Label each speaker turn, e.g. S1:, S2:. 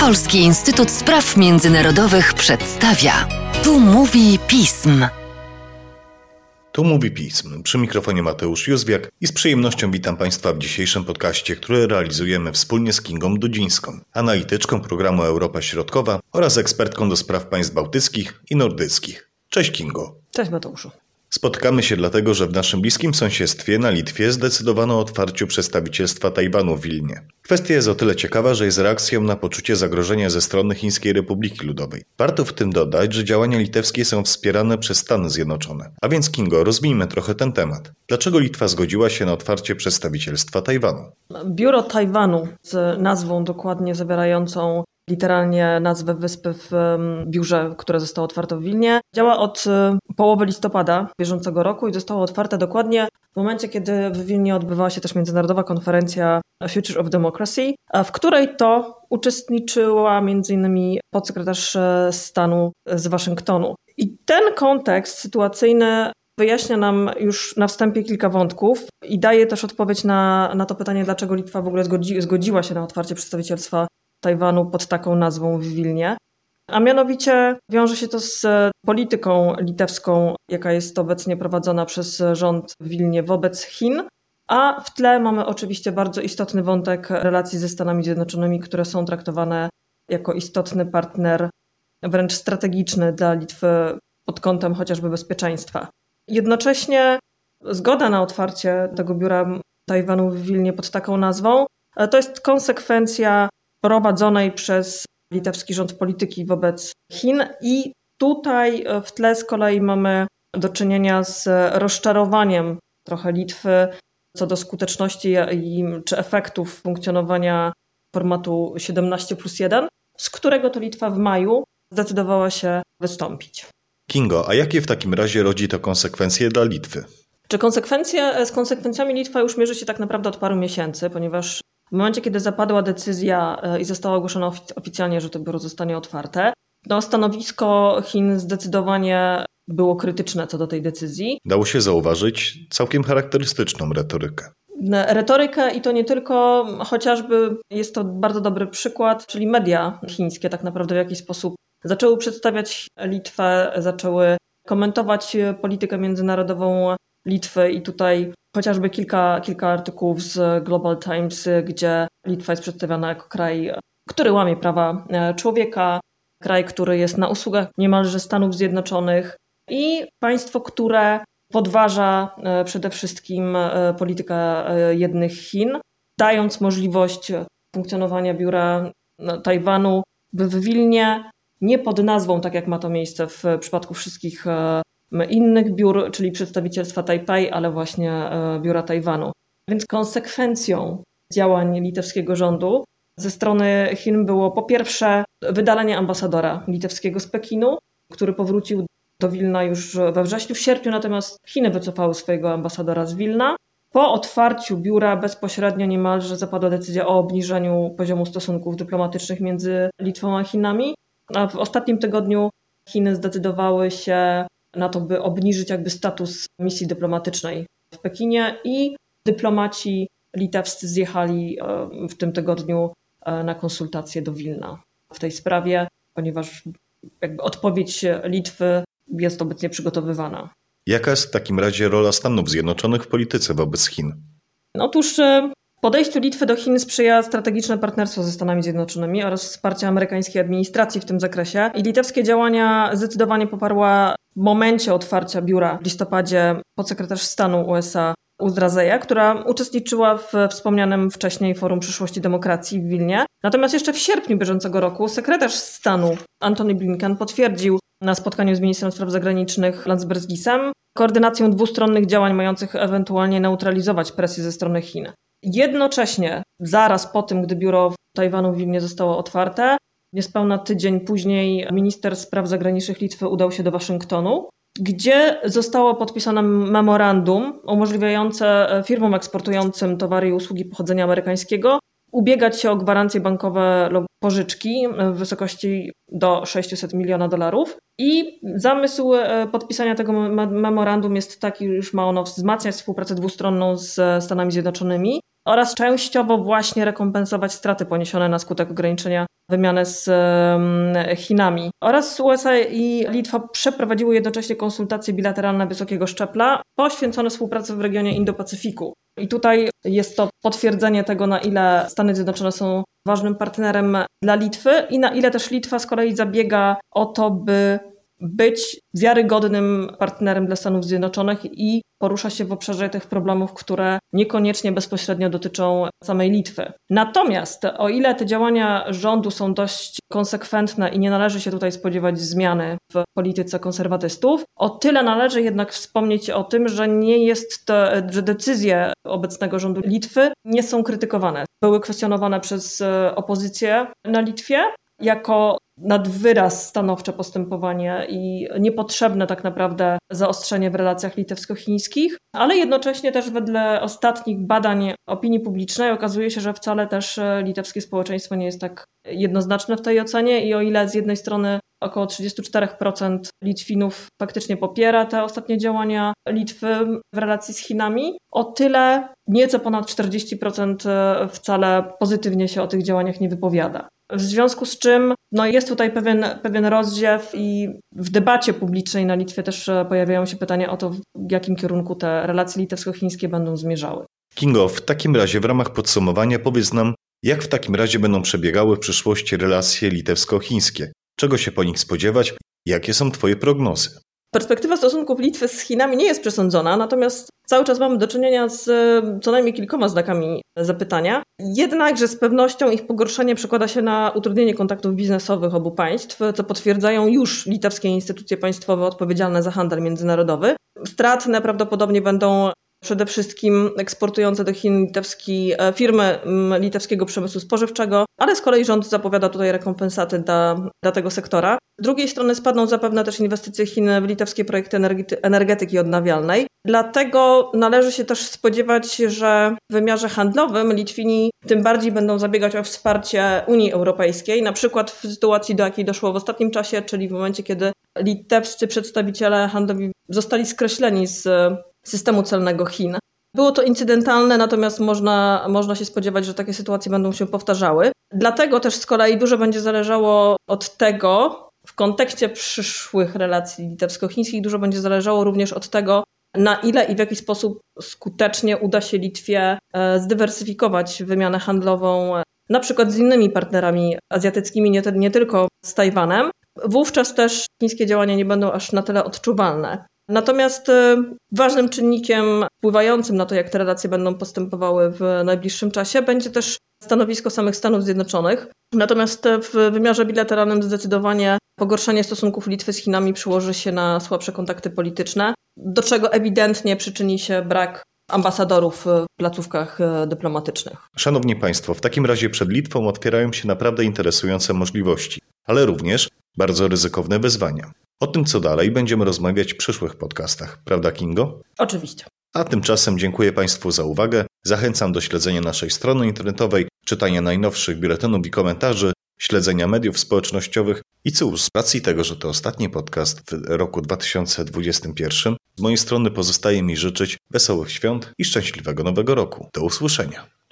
S1: Polski Instytut Spraw Międzynarodowych przedstawia. Tu mówi pism.
S2: Tu mówi pism. Przy mikrofonie Mateusz Józwiak i z przyjemnością witam Państwa w dzisiejszym podcaście, który realizujemy wspólnie z Kingą Dudzińską, analityczką programu Europa Środkowa oraz ekspertką do spraw państw bałtyckich i nordyckich. Cześć Kingo.
S3: Cześć Mateuszu.
S2: Spotykamy się dlatego, że w naszym bliskim sąsiedztwie na Litwie zdecydowano o otwarciu przedstawicielstwa Tajwanu w Wilnie. Kwestia jest o tyle ciekawa, że jest reakcją na poczucie zagrożenia ze strony Chińskiej Republiki Ludowej. Warto w tym dodać, że działania litewskie są wspierane przez Stany Zjednoczone. A więc Kingo, rozwijmy trochę ten temat. Dlaczego Litwa zgodziła się na otwarcie przedstawicielstwa Tajwanu?
S3: Biuro Tajwanu z nazwą dokładnie zawierającą literalnie nazwę wyspy w biurze, które zostało otwarte w Wilnie. Działa od e, połowy listopada bieżącego roku i zostało otwarte dokładnie w momencie, kiedy w Wilnie odbywała się też międzynarodowa konferencja Future of Democracy, w której to uczestniczyła m.in. podsekretarz e, stanu z Waszyngtonu. I ten kontekst sytuacyjny wyjaśnia nam już na wstępie kilka wątków i daje też odpowiedź na, na to pytanie, dlaczego Litwa w ogóle zgodzi, zgodziła się na otwarcie przedstawicielstwa Tajwanu pod taką nazwą w Wilnie. A mianowicie wiąże się to z polityką litewską, jaka jest obecnie prowadzona przez rząd w Wilnie wobec Chin. A w tle mamy oczywiście bardzo istotny wątek relacji ze Stanami Zjednoczonymi, które są traktowane jako istotny partner, wręcz strategiczny dla Litwy pod kątem chociażby bezpieczeństwa. Jednocześnie zgoda na otwarcie tego biura Tajwanu w Wilnie pod taką nazwą to jest konsekwencja prowadzonej przez litewski rząd polityki wobec Chin i tutaj w tle z kolei mamy do czynienia z rozczarowaniem trochę Litwy co do skuteczności i, czy efektów funkcjonowania formatu 17 plus 1, z którego to Litwa w maju zdecydowała się wystąpić.
S2: Kingo, a jakie w takim razie rodzi to konsekwencje dla Litwy?
S3: Czy konsekwencje, z konsekwencjami Litwa już mierzy się tak naprawdę od paru miesięcy, ponieważ w momencie, kiedy zapadła decyzja e, i została ogłoszona oficjalnie, że to biuro zostanie otwarte, no stanowisko Chin zdecydowanie było krytyczne co do tej decyzji.
S2: Dało się zauważyć całkiem charakterystyczną retorykę.
S3: Retorykę i to nie tylko, chociażby jest to bardzo dobry przykład, czyli media chińskie tak naprawdę w jakiś sposób zaczęły przedstawiać Litwę, zaczęły komentować politykę międzynarodową Litwy i tutaj chociażby kilka, kilka artykułów z Global Times, gdzie Litwa jest przedstawiana jako kraj, który łamie prawa e, człowieka, kraj, który jest na usługach niemalże Stanów Zjednoczonych i państwo, które podważa e, przede wszystkim e, politykę jednych Chin, dając możliwość funkcjonowania biura Tajwanu w Wilnie, nie pod nazwą, tak jak ma to miejsce w przypadku wszystkich innych biur, czyli przedstawicielstwa Tajpej, ale właśnie e, biura Tajwanu. Więc konsekwencją działań litewskiego rządu ze strony Chin było po pierwsze wydalenie ambasadora litewskiego z Pekinu, który powrócił do Wilna już we wrześniu. W sierpniu natomiast Chiny wycofały swojego ambasadora z Wilna. Po otwarciu biura bezpośrednio niemalże zapadła decyzja o obniżeniu poziomu stosunków dyplomatycznych między Litwą a Chinami. A w ostatnim tygodniu Chiny zdecydowały się na to, by obniżyć jakby status misji dyplomatycznej w Pekinie i dyplomaci litewscy zjechali e, w tym tygodniu e, na konsultacje do Wilna w tej sprawie, ponieważ jakby odpowiedź Litwy jest obecnie przygotowywana.
S2: Jaka jest w takim razie rola Stanów Zjednoczonych w polityce wobec Chin?
S3: Otóż e, podejściu Litwy do Chin sprzyja strategiczne partnerstwo ze Stanami Zjednoczonymi oraz wsparcie amerykańskiej administracji w tym zakresie. I litewskie działania zdecydowanie poparła w momencie otwarcia biura w listopadzie podsekretarz stanu USA Uzdrazeja, która uczestniczyła w wspomnianym wcześniej Forum Przyszłości Demokracji w Wilnie. Natomiast jeszcze w sierpniu bieżącego roku sekretarz stanu Antony Blinken potwierdził na spotkaniu z ministrem spraw zagranicznych Landsbergisem koordynację dwustronnych działań mających ewentualnie neutralizować presję ze strony Chin. Jednocześnie, zaraz po tym, gdy biuro Tajwanu w Wilnie zostało otwarte, Niespełna tydzień później minister spraw zagranicznych Litwy udał się do Waszyngtonu, gdzie zostało podpisane memorandum umożliwiające firmom eksportującym towary i usługi pochodzenia amerykańskiego ubiegać się o gwarancje bankowe lub pożyczki w wysokości do 600 miliona dolarów. I zamysł e, podpisania tego memorandum jest taki, już ma ono wzmacniać współpracę dwustronną z Stanami Zjednoczonymi oraz częściowo właśnie rekompensować straty poniesione na skutek ograniczenia wymiany z Chinami. Oraz USA i Litwa przeprowadziły jednocześnie konsultacje bilateralne wysokiego szczepla poświęcone współpracy w regionie Indo-Pacyfiku. I tutaj jest to potwierdzenie tego, na ile Stany Zjednoczone są ważnym partnerem dla Litwy i na ile też Litwa z kolei zabiega o to, by być wiarygodnym partnerem dla Stanów Zjednoczonych i porusza się w obszarze tych problemów, które niekoniecznie bezpośrednio dotyczą samej Litwy. Natomiast o ile te działania rządu są dość konsekwentne i nie należy się tutaj spodziewać zmiany w polityce konserwatystów, o tyle należy jednak wspomnieć o tym, że nie jest to, że decyzje obecnego rządu Litwy nie są krytykowane. Były kwestionowane przez opozycję na Litwie jako nad wyraz stanowcze postępowanie i niepotrzebne tak naprawdę zaostrzenie w relacjach litewsko-chińskich, ale jednocześnie też wedle ostatnich badań opinii publicznej okazuje się, że wcale też litewskie społeczeństwo nie jest tak jednoznaczne w tej ocenie i o ile z jednej strony około 34% Litwinów faktycznie popiera te ostatnie działania Litwy w relacji z Chinami, o tyle nieco ponad 40% wcale pozytywnie się o tych działaniach nie wypowiada. W związku z czym no jest tutaj pewien, pewien rozdziew i w debacie publicznej na Litwie też e, pojawiają się pytania o to, w jakim kierunku te relacje litewsko-chińskie będą zmierzały.
S2: Kingo, w takim razie w ramach podsumowania powiedz nam, jak w takim razie będą przebiegały w przyszłości relacje litewsko-chińskie? Czego się po nich spodziewać? Jakie są Twoje prognozy?
S3: Perspektywa stosunków Litwy z Chinami nie jest przesądzona, natomiast cały czas mamy do czynienia z co najmniej kilkoma znakami zapytania. Jednakże z pewnością ich pogorszenie przekłada się na utrudnienie kontaktów biznesowych obu państw, co potwierdzają już litewskie instytucje państwowe odpowiedzialne za handel międzynarodowy. Stratne prawdopodobnie będą przede wszystkim eksportujące do Chin litewski, e, firmy litewskiego przemysłu spożywczego, ale z kolei rząd zapowiada tutaj rekompensaty dla, dla tego sektora. Z drugiej strony spadną zapewne też inwestycje Chin w litewskie projekty energetyki odnawialnej. Dlatego należy się też spodziewać, że w wymiarze handlowym Litwini tym bardziej będą zabiegać o wsparcie Unii Europejskiej, na przykład w sytuacji, do jakiej doszło w ostatnim czasie, czyli w momencie, kiedy litewscy przedstawiciele handlowi zostali skreśleni z systemu celnego Chin. Było to incydentalne, natomiast można, można się spodziewać, że takie sytuacje będą się powtarzały. Dlatego też z kolei dużo będzie zależało od tego, w kontekście przyszłych relacji litewsko-chińskich, dużo będzie zależało również od tego, na ile i w jaki sposób skutecznie uda się Litwie e, zdywersyfikować wymianę handlową, e, na przykład z innymi partnerami azjatyckimi, nie, nie tylko z Tajwanem. Wówczas też chińskie działania nie będą aż na tyle odczuwalne. Natomiast e, ważnym czynnikiem wpływającym na to, jak te relacje będą postępowały w najbliższym czasie, będzie też stanowisko samych Stanów Zjednoczonych. Natomiast w wymiarze bilateralnym zdecydowanie pogorszenie stosunków Litwy z Chinami przyłoży się na słabsze kontakty polityczne, do czego ewidentnie przyczyni się brak ambasadorów w placówkach e, dyplomatycznych.
S2: Szanowni Państwo, w takim razie przed Litwą otwierają się naprawdę interesujące możliwości, ale również bardzo ryzykowne wyzwania. O tym, co dalej, będziemy rozmawiać w przyszłych podcastach, prawda, Kingo?
S3: Oczywiście.
S2: A tymczasem dziękuję Państwu za uwagę. Zachęcam do śledzenia naszej strony internetowej, czytania najnowszych biuletynów i komentarzy, śledzenia mediów społecznościowych i cóż, z racji tego, że to ostatni podcast w roku 2021, z mojej strony pozostaje mi życzyć wesołych świąt i szczęśliwego nowego roku. Do usłyszenia.